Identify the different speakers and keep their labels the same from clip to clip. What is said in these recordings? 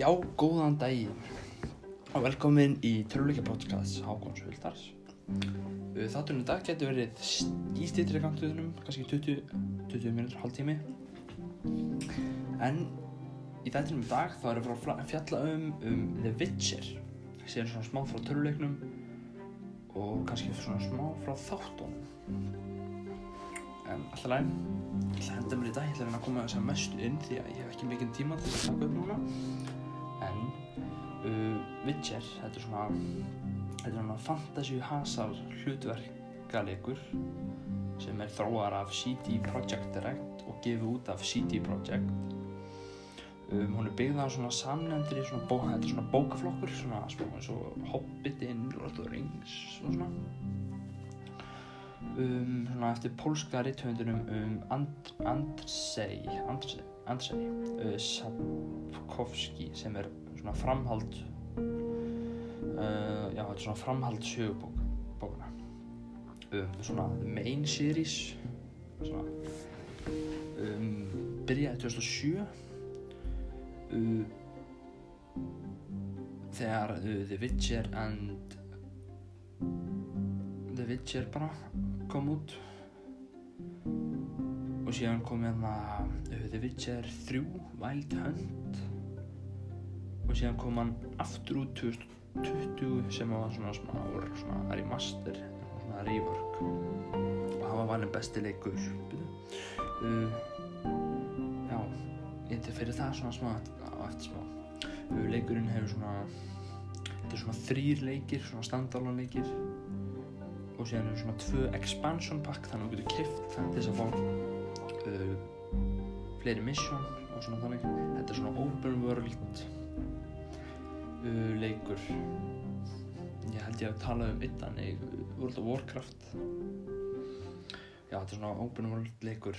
Speaker 1: Já, góðan daginn og velkomin í Töluleika podcast Hákons Huldars. Þátturinn í dag getur verið í stýttri ganguðunum, kannski 20, 20 minútur, hálf tími. En í þættinum í dag þá erum við að fjalla um, um The Witcher. Sér svona smá frá töluleiknum og kannski svona smá frá þáttunum. En alltaf læg, ég ætla að henda mér í dag, ég ætla að reyna að koma þess að mestu inn því að ég hef ekki mikinn tíma til að taka upp núna. Uh, Witcher, þetta er svona, svona fantasy hasar hlutverkalegur sem er þróar af CD Projekt Direct og gefið út af CD Projekt. Um, hún er byggð á svona samnefndri, svona, bó, þetta er svona bókaflokkur, svona svona og Hobbitinn, Lord of the Rings og svona. Um, svona eftir pólska rithöfundunum um And Andrzej, Andrzej, Andrzej uh, Sapkowski sem er svona framhald uh, já, þetta er svona framhald sögubók bókuna um, svona main series svona um, byrjaði 2007 uh, þegar uh, The Witcher and The Witcher bara kom út. Og síðan kom hérna uh, The Witcher 3 Wild Hunt og síðan kom hann aftur út 2020 sem var svona svona, svona remaster svona rework og hann var valin besti leikur. Uh, já ég þetta fyrir það svona smá á eftir smá. Uh, leikurinn hefur svona þetta er svona þrýr leikir svona standalone leikir. Og síðan eru svona tvö expansion pack þannig að þú getur kipt það til þess að fá uh, fleiri mission og svona þannig. Þetta er svona open world uh, leikur. Ég held ég að tala um yttan í World of Warcraft. Já þetta er svona open world leikur.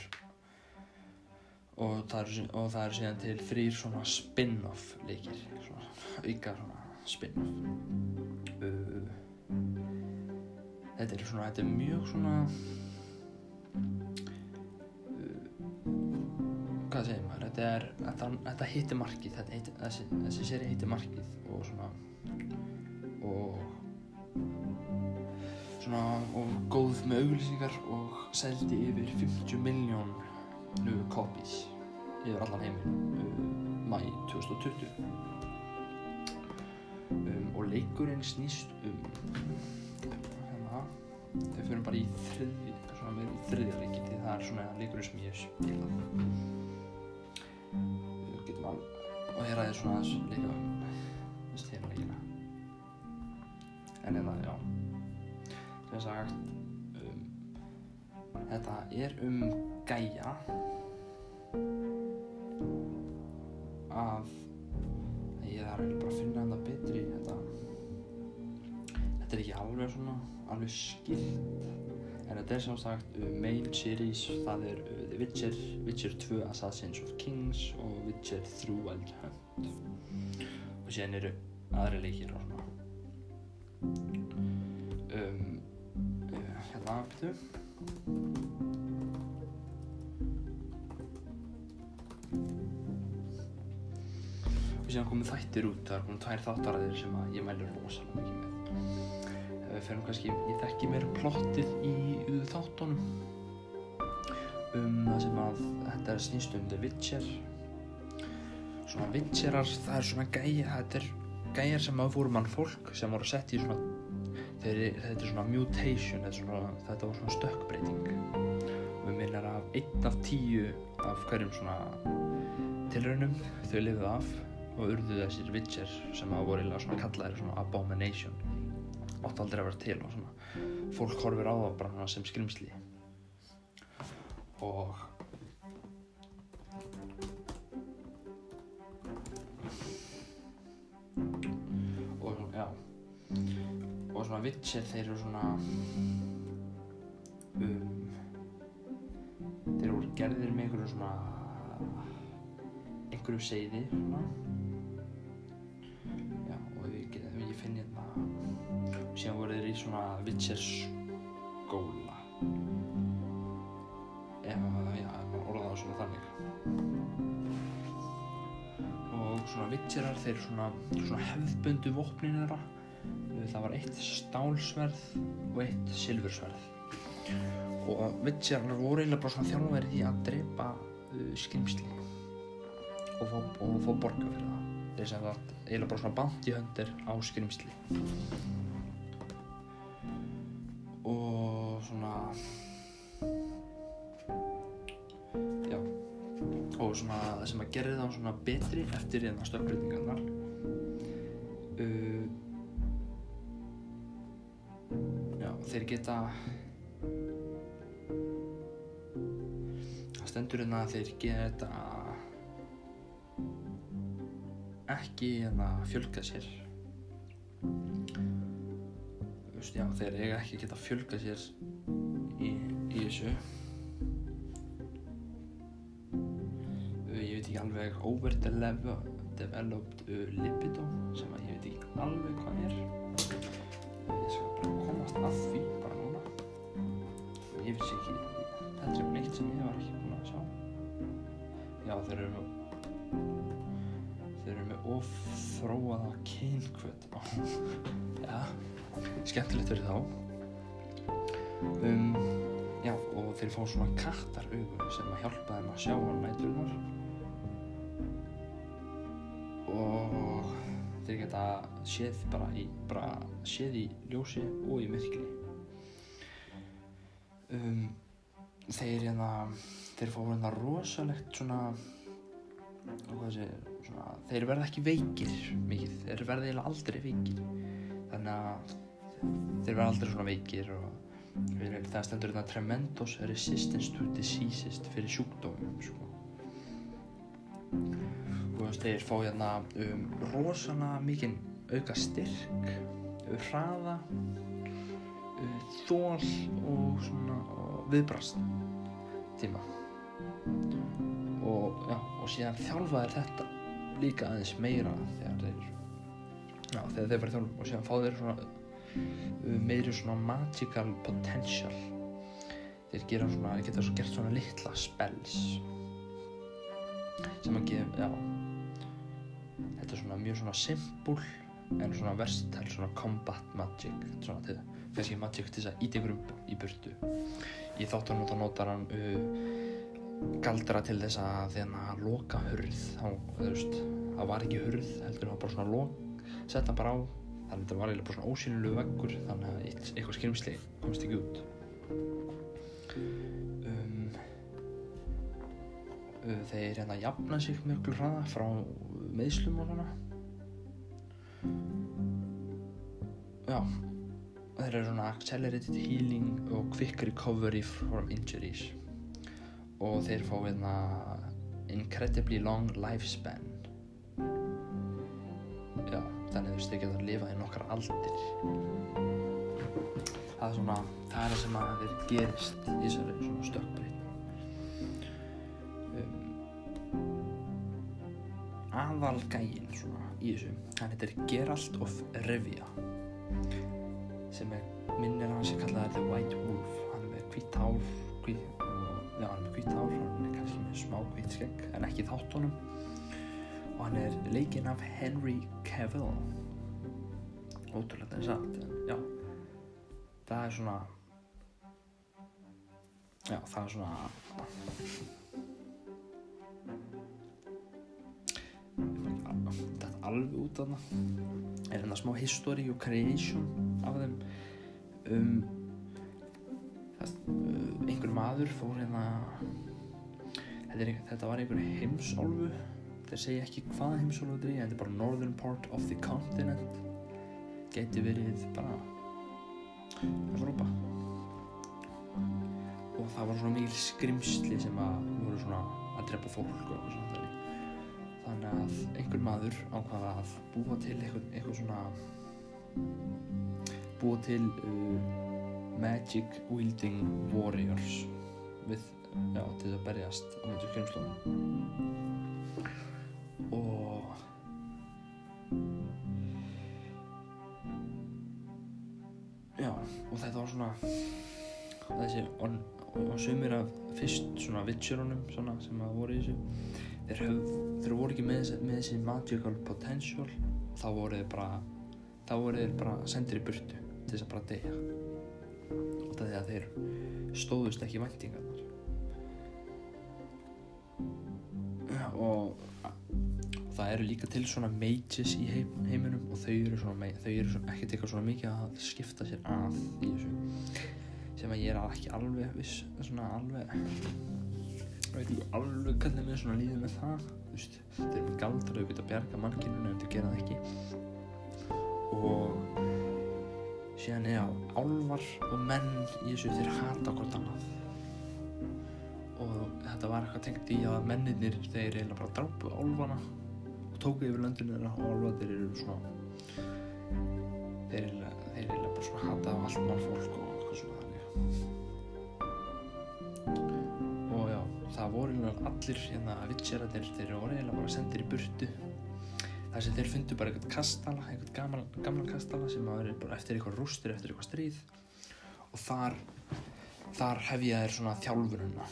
Speaker 1: Og það eru, og það eru síðan til þrýr svona spin-off leikir svona auka svona spin-off. Uh, þetta er svona, þetta er mjög svona hvað segir maður? Þetta er, þetta, þetta hittir markið þetta heitir, þessi, þessi séri hittir markið og svona og svona og góð með auglýsingar og seldi yfir 50 miljón nú copies yfir allan heiminn uh, mæ 2020 um, og leikurinn snýst um þau fyrir bara í þriðja þriðja leiki því það er svona leikurinn sem ég spila hér aðeins svona aðeins leika um styrna leikina en eða já. Sem sagt um, þetta er um gæja af ég þarf eiginlega bara að finna þetta betri þetta. Þetta er ekki alveg svona alveg skilt en þetta er sem sagt uh, main series það er uh, The Witcher, Witcher 2 Assassins of Kings og Witcher 3 Wild Hunt. Og síðan eru aðri leikir og svona. Um, uh, hérna afbyrðu og síðan komið þættir út það er komið tvær þáttaraðir sem ég mælu rosalega mikið við ferum kannski, ég þekki mér plottið í þáttunum. Um það sem að þetta er snýst um The Witcher. Svona Witcherar, það er svona gæjar þetta er gæjar sem að voru mann fólk sem voru sett í svona þeir, þetta er svona mutation þetta, svona, þetta var svona stökkbreyting. Við minnum að einn af tíu af hverjum svona tilraunum þau lifið af og urðu þessir Witcher sem að voru svona kallaðir svona abomination átt aldrei að vera til og svona. Fólk horfir á það bara sem skrimsli. Og og svona, já. Og svona Witcher þeir eru svona um þeir eru gerðir með einhverju svona einhverju seiði svona svona Witcher skóla ef, já, ef maður orða það svona þannig og svona Witcherar, þeir svona, svona hefðbundu vopnin þeirra. Það var eitt stálsverð og eitt silfursverð. Og Witcherar voru eiginlega bara svona þjálfverið í að drepa uh, skrimsli og fá, fá borga fyrir það. Þeir sem það eiginlega bara svona bounty hunter á skrimsli. Og svona, já, og svona það sem að gerði þá svona betri eftir hérna stökkbreytingarnar uh, já, þeir geta það stendur hérna að þeir geta ekki hérna fjölgað sér veist, já, þeir eiga ekki geta fjölgað sér í, í þessu. Ég veit ekki alveg overdeveloped libido sem að ég veit ekki alveg hvað er. Ég skal bara komast að því bara núna. Ég vissi ekki þetta er neitt sem ég var ekki búinn að sjá. Já þeir eru með þeir eru með ofþróaða kynkvöt já, skemmtilegt fyrir þá. Um Já, og þeir fá svona kattaraugu sem að hjálpa þeim að sjá á næturinnar og þeir geta séð bara í, bara séð í ljósi og í myrkri. Um, þeir hérna þeir fá hérna rosalegt svona sé, svona þeir verða ekki veikir mikið, þeir verða eiginlega aldrei veikir þannig að þeir verða aldrei svona veikir og það stendur þetta tremendous resistance to diseases fyrir sjúkdómum sko. og þeir fá hérna um, rosalega mikinn auka styrk hraða uh, þól og svona viðbrast tíma og, já, og síðan þjálfa þeir þetta líka aðeins meira þegar þeir já, þegar þeir verða þjálfa og síðan fá þeir svona uh, meiri svona magical potential. Þeir gera svona, þeir geta svo gert svona litla spells. Sem að gefa, já. Þetta er svona mjög svona simple en svona versatile svona combat magic. Svona til, kannski magic til þess að íta ykkur upp í burtu. Í þáttunum þá notar hann uh, galdra til þess að þegar hann loka hurð. Þá, þú veist, það var ekki hurð heldur hann bara svona lok setta bara á. Þannig að þetta var eiginlega bara svona ósynlulegu veggur þannig að eitt- eitthvað skrimsli komst ekki út. Um, uh, þeir hérna jafna sig mjög hraða frá meðslum og svona já þeir eru svona accelerated healing og quick recovery from injuries. Og þeir fá hérna incredibly long lifespan þannig veist þeir geta að lifa í nokkar aldir. Það er svona það er það sem að þeir gerist í þessari svona stökkbreyt um, aðalgægin svona í þessu hann heitir Geralt of Rivia sem er minnir hann sem kallaði The White Wolf. Hann er með hvitt hár hvít, já, hann er með hvitt hár hann er kannski með smá hvitt skegg en ekki í þáttunum. Og hann er leikinn af Henry Cavill ótrúlega en satt. En já. Það er svona já það er svona þetta alveg út af það er hérna smá history og creation af þeim. Um einhver maður fór hérna er, þetta var einhver heimsálfu þeir segja ekki hvaða þetta er þetta er bara northern part of the continent. Geti verið bara Evrópa. Og það var svona mikil skrimsli sem að voru svona að drepa fólk og svona þannig að einhver maður ákvaða að búa til eitthvað, eitthvað svona búa til uh, magic wielding warriors við, já, til að berjast á myndu skrimslunum og já, og þetta var svona þessi og sumir af fyrst svona vitsjörunum svona sem að voru í þessu þeir, höf, þeir voru ekki með, með þessi magical potential þá voru þeir bara þá voru þeir bara sendir í burtu til þess að bara deyja. Og það er að þeir stóðust ekki væntingarnar. Og það eru líka til svona mages í heim, heiminum og þau eru, svona, þau eru ekkert eitthvað svona mikið að skipta sér að í þessu. Sem að ég er ekki alveg viss svona alveg veit ekki alveg hvernig mér svona líður með það þú veist, þeir eru með galdra þau geta bjarga mannkyninu ef þau gera það ekki. Og síðan er á álvar og menn í þessu þeir hata hvort annað. Og þetta var eitthvað tengt í að menninir þeir eiginlega bara drápu álvana og tóku yfir löndinu þeirra og álvarnir eru svona þeir þeir eiginlega bara svona hata á allt mannfólk og eitthvað svona þannig og já, það voru eiginlega allir hérna vitsjaratir, þeir voru eiginlega bara sendir í burtu. Þar sem þeir fundu bara eitthvað kastala, eitthvað gaman, gamlan kastala sem að vera bara eftir eitthvað rústir, eftir eitthvað stríð. Og þar þar hefja þeir svona þjálfununa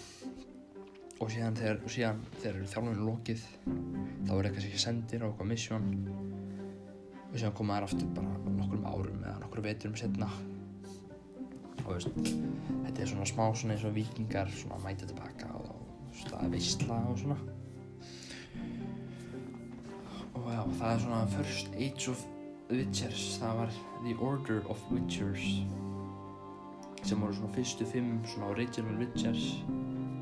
Speaker 1: og síðan þegar, síðan þegar þjálfunum lokið þá er eitthvað sem ekki sendir á eitthvað mission. Og síðan koma þær aftur bara nokkrum árum eða nokkrum veiturum setna og veist þetta er svona smá svona eins og vikingar svona mæta tilbaka og það er veistla og svona. Og já, það er svona First Age of Witchers. Það var The Order of Witchers sem voru svona fyrstu fimm svona original Witchers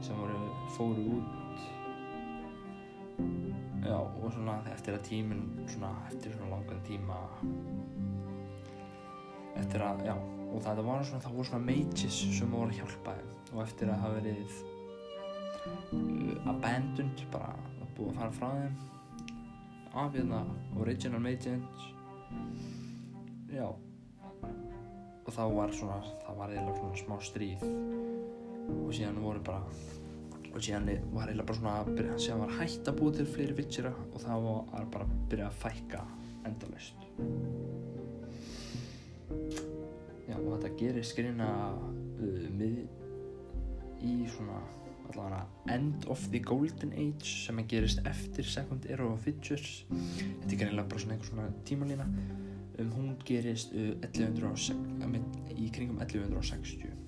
Speaker 1: sem voru fóru út. Já, og svona eftir að tíminn svona eftir svona langan tíma eftir að, já og það var svona, það voru svona mages sem voru að hjálpa þeim. Og eftir að hafa verið uh, abandoned bara að búið að fara frá þeim. Af hérna original mages. Já. Og þá var svona það var eiginlega svona smá stríð og síðan voru bara og síðan var eiginlega bara svona að byrja, síðan var hægt að búið til fleiri vitsera og það var bara að byrja að fækka endalaust. Já og þetta gerist greina uh, mið í svona allavega End of the Golden Age sem að gerist eftir Second Era of Witchers. Þetta er greinilega bara svona einhver svona tímalína. Um hún gerist uh, 1106, að mynd, í kringum 1160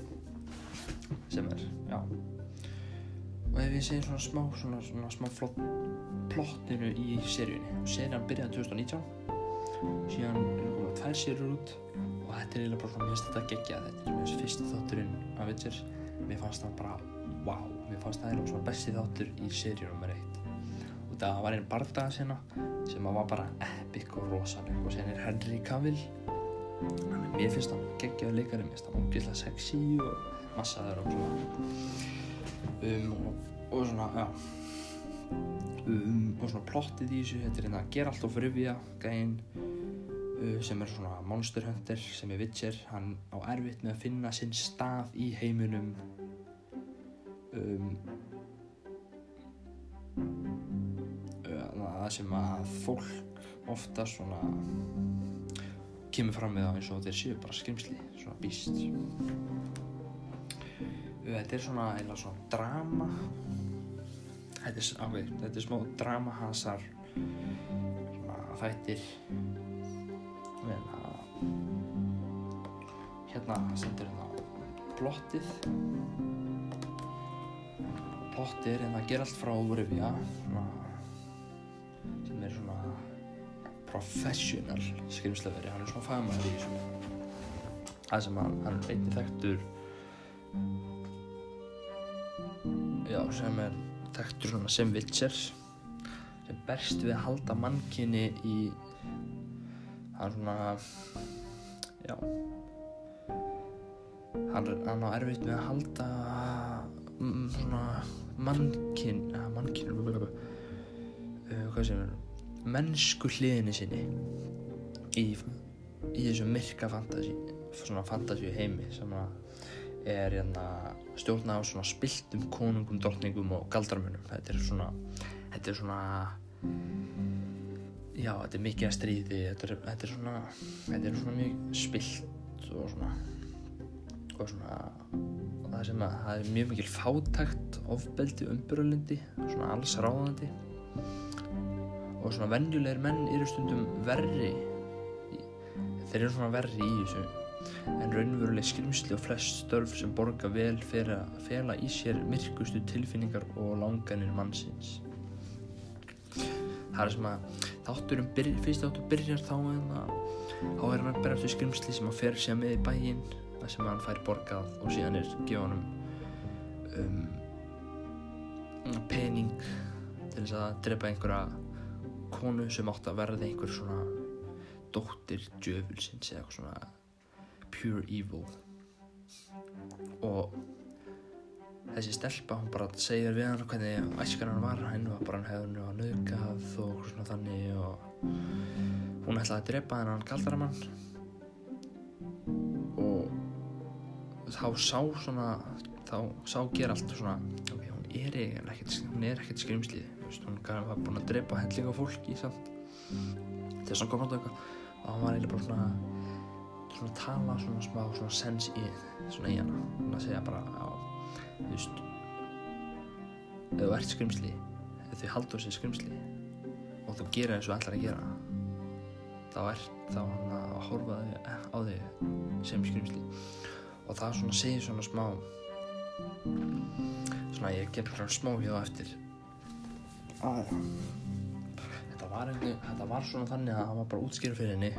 Speaker 1: sem er, já. Og ef ég segi svona smá svona, svona smá flott plottinu í seríunni serían byrjaði 2019 síðan eru komið tvær seríur út og þetta er eiginlega bara svona, mér finnst þetta geggja þetta er finnst fyrsti þátturinn af Witchers mér fannst það bara, wow mér fannst það eiginlega svona besti þáttur í seríu nummer eitt. Og það var einn bardaga sinna sem að var bara epic og rosaleg. Og sen er Henry Cavill er mér finnst hann geggjaður leikari mér finnst hann ógeðslega sexy og massaður og svona um, og, og svona, já. Um, og svona plottið í þessu þetta er hérna Geralt of Rivia gæinn uh, sem er svona monster hunter sem er Witcher. Hann á erfitt með að finna sinn stað í heiminum. Um, uh, það sem að fólk ofta svona kemur fram með það eins og þeir séu bara skrimsli, svona býst þetta er svona eða svona drama. Þetta er, okay, þetta er smá drama hasar svona þættir. Hérna hérna sendur hérna plottið. Plottið er hérna Geralt frá Rivia svona, sem er svona professional skrimslaveri, hann er svona fagmæður í þessu. Það sem hann, hann er einnig þekktur sem er þekktur svona sem Witcher sem berst við að halda mannkinni í hann svona já. Hann, hann á erfitt með að halda mm, svona mannkinn uh, mannkinn uh, hvað sem er mennsku hliðinni sinni í, í þessu myrka fantasi svona fantasi heimi sem að er hérna stjórna á svona spiltum konungum, drottningum og galdramunum þetta er svona þetta er svona já, þetta er mikið að stríði þetta er, þetta er svona þetta er svona mjög spilt og svona og svona það sem að það er mjög mikil fátækt ofbeldi umbyrðalindi svona alls ráðandi. Og svona venjulegir menn eru stundum verri þeir eru svona verri í þessu en raunveruleg skrimsli og flest störf sem borga vel fyrir að fela í sér myrkustu tilfinningar og langanir mannsins. Það er sem að þátturum fyrst þáttur byrjar þá en að þá er hann að berja eftir skrimsli sem að fer sér með í bæinn það sem hann fær borgað og síðan er gefa hann um, pening til þess að drepa einhverja konu sem átt að verða einhver svona dóttir djöfulsins eða eitthvað svona pure evil. Og þessi stelpa hún bara segir við hann hvernig æskar hann var hann var bara hann hefði hann nöðgað og svona þannig og hún ætlaði að drepa hennan galdaramann og þá sá svona þá sá Geralt svona ok, hún er ekkert hún er ekkert skrimslið hún var búin að drepa hellinga fólki samt. Þess að hann kom átta eitthvað og hann var eiginlega bara svona svona tala svona smá svona sens í svona í hana hún að segja bara á þú veist ef þú ert skrimsli ef þau haldur sér skrimsli og þú gerir eins og allar að gera þá er þá hann að horfa á þig sem skrimsli. Og það svona segir svona smá svona ég ger bara smá hjá eftir. Að þetta var einhver, þetta var svona þannig að hann var bara útskýrð fyrir henni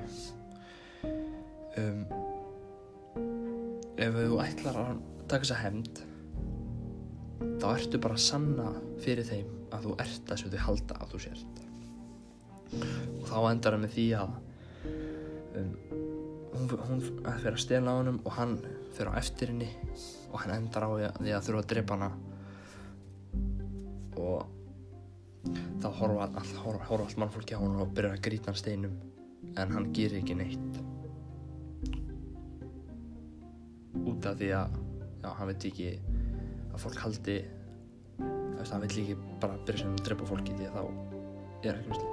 Speaker 1: um, ef þú ætlar að taka þessa hefnd þá ertu bara að sanna fyrir þeim að þú ert það sem þau halda að þú sért. Og þá endar það með því að um, hún, hún fyrir að stela á hennum og hann fyrir á eftir henni og hann endar á því að þurfa að drepa hana. Og þá horfa horfa, horfa allt mannfólki á hann og byrja að gríta hann steinum en hann gerir ekki neitt út af því að já, hann veit ekki að fólk haldi veist, hann vill ekki bara byrja sem að drepa fólki því að þá er ekki misli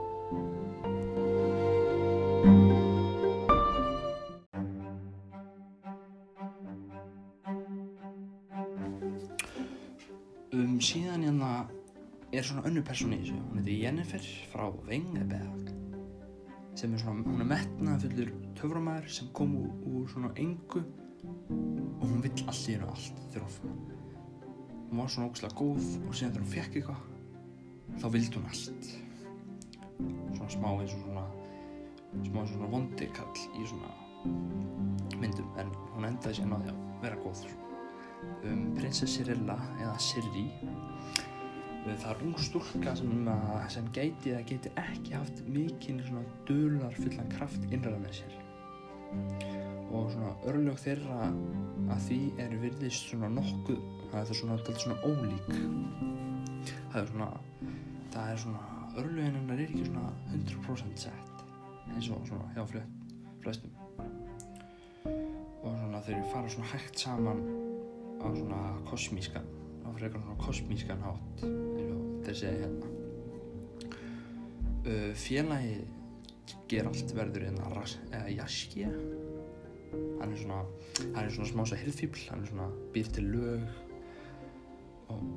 Speaker 1: um síðan hérna er svona önnu persón í þessu. Hún heitir Jennifer frá Vengeberg sem er svona, hún er metnað fullur töframæður sem kom úr svona engu og hún vill allt í hennu allt þegar hún hún var svona ógslag góð og síðan þegar hún fekk eitthvað þá vildi hún allt. Svona smá eins og svona smá eins og svona vondirkall í svona myndum en hún endaði síðan á því að vera góð um, prinsess Cirilla eða Sirri það er ung stúlka sem, að- sem gæti eða geti ekki haft mikinn svona dular fullan kraft innræða með sér og svona örlög þeirra að því er virðist svona nokkuð það er svona, er svona ólík. Það er svona það er svona örlögin hennar er ekki svona 100% sett eins og svona hjá flest, flestum. Og svona þeir fara svona hægt saman á svona kosmískan á frekar svona kosmískan hátt þeir segja hérna. Uh, félagi Geralt verður hérna ras- eða Jaskja hann er svona hann er svona smá svo hirðfíbl hann er svona býr til lög og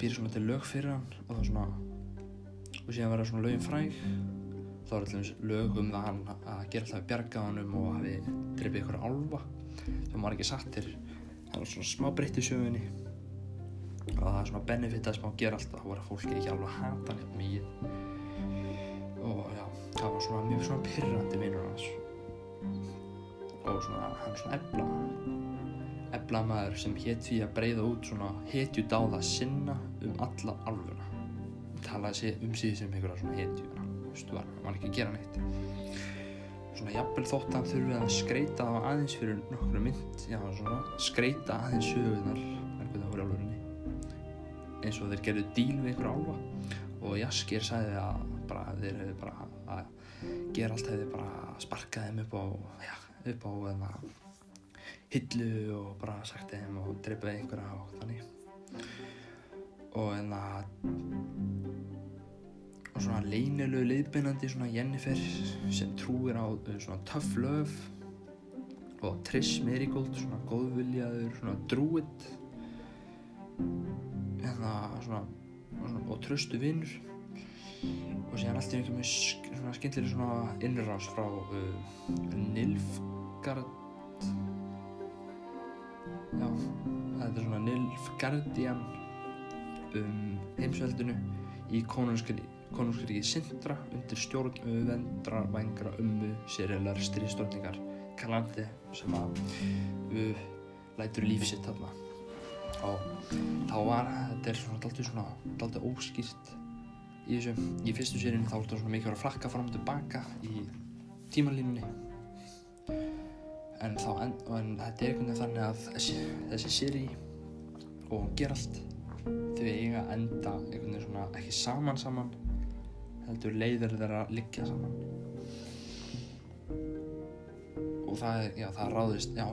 Speaker 1: býr svona til lög fyrir hann og það svona og síðan verða svona lögin fræg. Þá er alltaf lög um það hann að gera alltaf bjargað hann og hafi dreipið ykkur álfa. Það var ekki satt til það er svona smá breytt í sögunni. Og það er svona benefit að smá gera alltaf. Þá var fólki ekki alveg að hata eitthvað mikið. Og já, það var svona mjög svona pyrrandi vinnur hans og svona hann svona ebla ebla maður sem hétt því að breyða út svona hetju dáða sinna um alla alvuna talaði sig um síði sem einhverja svona hetju þú veist, var, var ekki að gera neitt. Svona jafnvel þótt hann þurfi að skreita á aðeins fyrir nokkru mynd já, svona skreita aðeins sögunar hvernig það voru álfurinni eins og þeir gerðu díl við einhverja álfa. Og Jaskir sagði að bara, þeir hefði bara að gera allt hefði bara sparkað þeim upp á já, upp á eða, hillu og bara sagt þeim og dreipið einhverja og þannig. Og en að og svona leynilegu leiðbeinandi svona Jennifer sem trúir á uh, svona tough love og Trish Merigold svona góðviljaður svona druid. En það svona, svona og tröstu vinnur og síðan allt í einhverjum með sk svona skemmtileg svona innrás frá uh, Nilfgaard. Já, þetta er svona Nilfgaardian um heimsveldinu í konungskriði Sintra undir stjórn vendra vængra ummu sérilar stríðstofningar Kalandi sem að uh, lætur líf sitt þarna. Og þá var þetta er svona daldið óskýrt í þessu. Í fyrstu sérinu þá er þetta svona mikið að flakka fram og tilbaka í tímalínunni. En þá en, en þetta er einhvern veginn þannig að þessi, þessi séri og Geralt þau eiga að enda einhvern veginn svona ekki saman saman heldur leiðir þeirra að liggja saman. Og það, já, það ráðist já,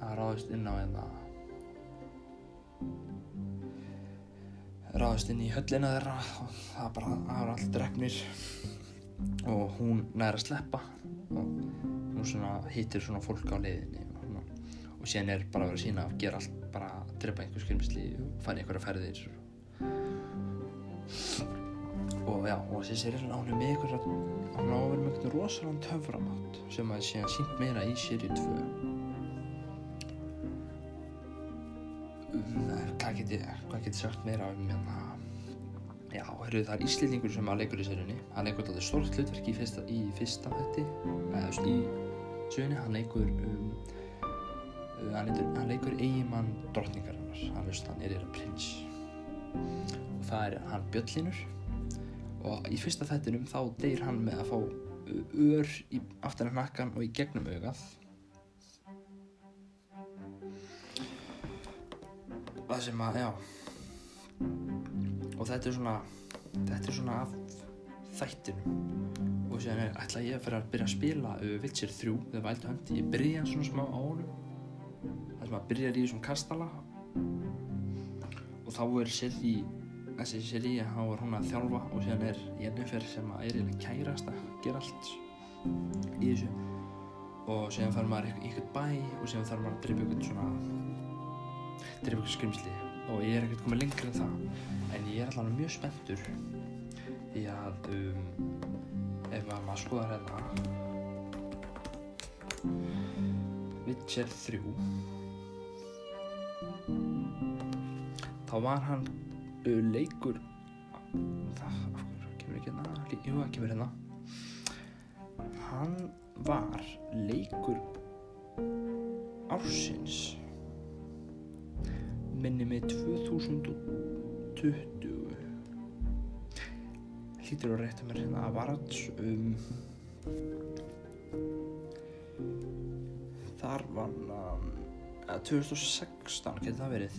Speaker 1: það ráðist inn á einna ráðist inn í höllina þeirra og það bara, það var allt drefnir og hún næra að sleppa og hún svona hittir svona fólk á leiðinni og, og síðan er bara að vera sína að gera allt bara að drepa einhver skrimsli og fara einhverja ferðir. Og já, og þessi séri svona ánum með einhverja hann á að vera með einhvern rosalega töframátt sem að síðan sínt meira í séri 2 um, hvað get ég hvað get ég sagt meira um hérna já, heyrðu það er Íslendingur sem að leikur í sérunni? Hann leikur alltaf stort hlutverk í fyrsta, í fyrsta þetti eða þú veist, í sérunni. Hann leikur um, uh, hann, leikur, hann leikur eigimann drottningarinnar. Hann veist, hann er eða prins. Og það er hann Bjöllinur og í fyrsta þettinum þá deyr hann með að fá ör í aftan að nakkan og í gegnum augað það sem að, já. Og þetta er svona þetta er svona af þættinum. Og síðan er ætla ég að fyrir að byrja að spila uh, Witcher 3 The Wild Hunt. Ég byrja svona smá á honum. Það sem að byrja í þessum kastala. Og þá er Siri þessi Siri, þá er hún að þjálfa. Og síðan er Jennifer sem að er eiginlega kærast að gera allt í þessu. Og síðan þarf maður í eitthvað bæ og síðan þarf maður að drepa eitthvað svona drepa eitthvað skrimsli og ég er ekkert komið lengur en það. En ég er alltaf mjög spenntur því að um, ef að maður skoðar hérna Witcher 3 þá var hann uh, leikur það, af hverju kemur ekki hérna? Jú, það kemur hérna. Hann var leikur ársins minni með 2020 hlýtur að rétta mér hérna að varats um þar var hann um, 2016 getur það verið?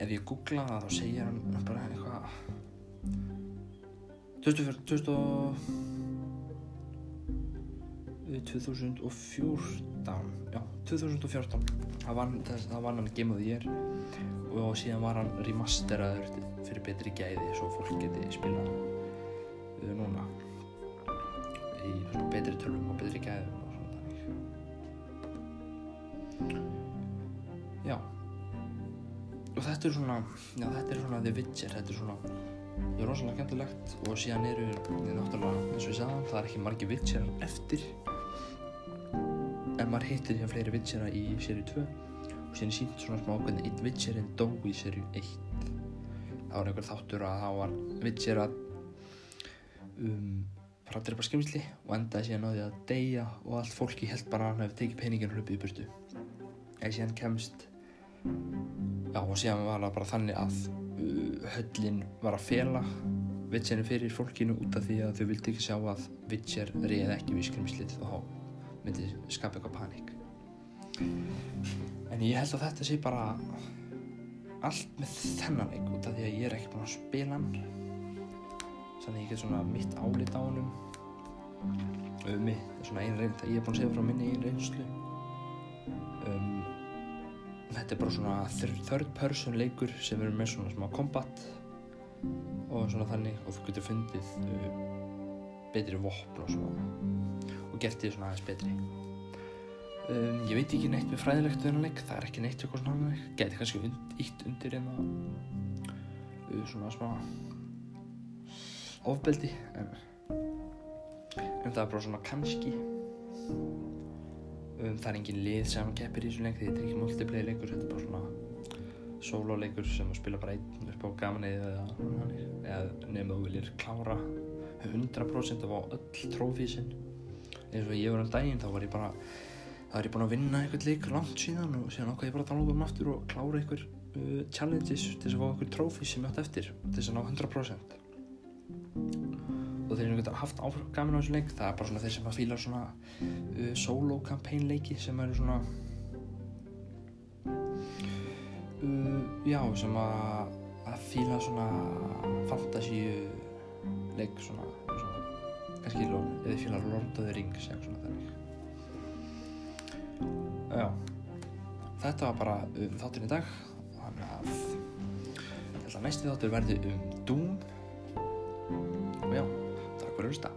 Speaker 1: Ef ég googla það þá segir hann bara eitthvað. 2014 2014 já, 2014 það var, það var hann Game of the Year og síðan var hann remasteraður fyrir betri gæði svo fólk geti spilað uh, núna. Í betri tölvum og betri gæðum og svona já. Og þetta er svona já þetta er svona The Witcher þetta er svona það er rosalega gæmtilegt og síðan eru náttúrulega eins og ég sagði það er ekki margi Witcherar eftir en maður hittir hér fleiri Witchera í seri 2 og síðan sínt svona smá hvernig einn Witcherinn dó í seri 1 það var einhver þáttur að það var að um, að drepa skrimsli og endaði síðan á því að deyja og allt fólki held bara að hann hefði tekið peningin hlupið í burtu. Eða síðan kemst já og síðan var það bara þannig að uh, höllin var að fela Witcherin fyrir fólkinu út af því að þau vildi ekki sjá að Witcher reyði ekki við skrimslið og þá myndi skapa eitthvað panik en ég held að þetta sé bara allt með þennan leik út af því að ég er ekki búinn að spila hann. Þannig að ég get svona mitt álit á hann um mig, svona einn reynd ég er búinn að segja frá minni einn reynslu. Um, þetta er bara svona third person leikur sem eru með svona smá combat og svona þannig og þú getur fundið uh, betri vopn og svona og gert því svona aðeins betri? Um, ég veit ekki neitt með fræðilegt við hann leik það er ekki neitt eitthvað svona geti kannski und, ítt undir en uh, svona smá ofbeldi en, en það er bara svona kannski. Um, það er engin lið sem keppir í þessu leik þetta er ekki multiplayer leikur þetta er bara svona solo leikur sem að spila bara einn upp á gamanið eða, nefnum þú viljir klára 100% af öll trófísin eins og ég var um daginn þá var ég bara þá er ég búin að vinna einhvern leik langt síðan og síðan ákvað ég bara að tala um aftur og klára einhver uh, challenges til þess að fá einhver trófi sem ég átt eftir til þess að ná 100% og þeir eru haft gaman á þessu leik það er bara svona þeir sem að fíla svona uh, solo campaign leiki sem eru svona uh, já sem að að fíla svona fantasíu leik svona kannski eða fíla Lord of the Rings eða svona þannig. Já. Þetta var bara um þátturinn í dag. Þannig að ég held að næsti þáttur verði um Doom. Og já, takk fyrir að hlusta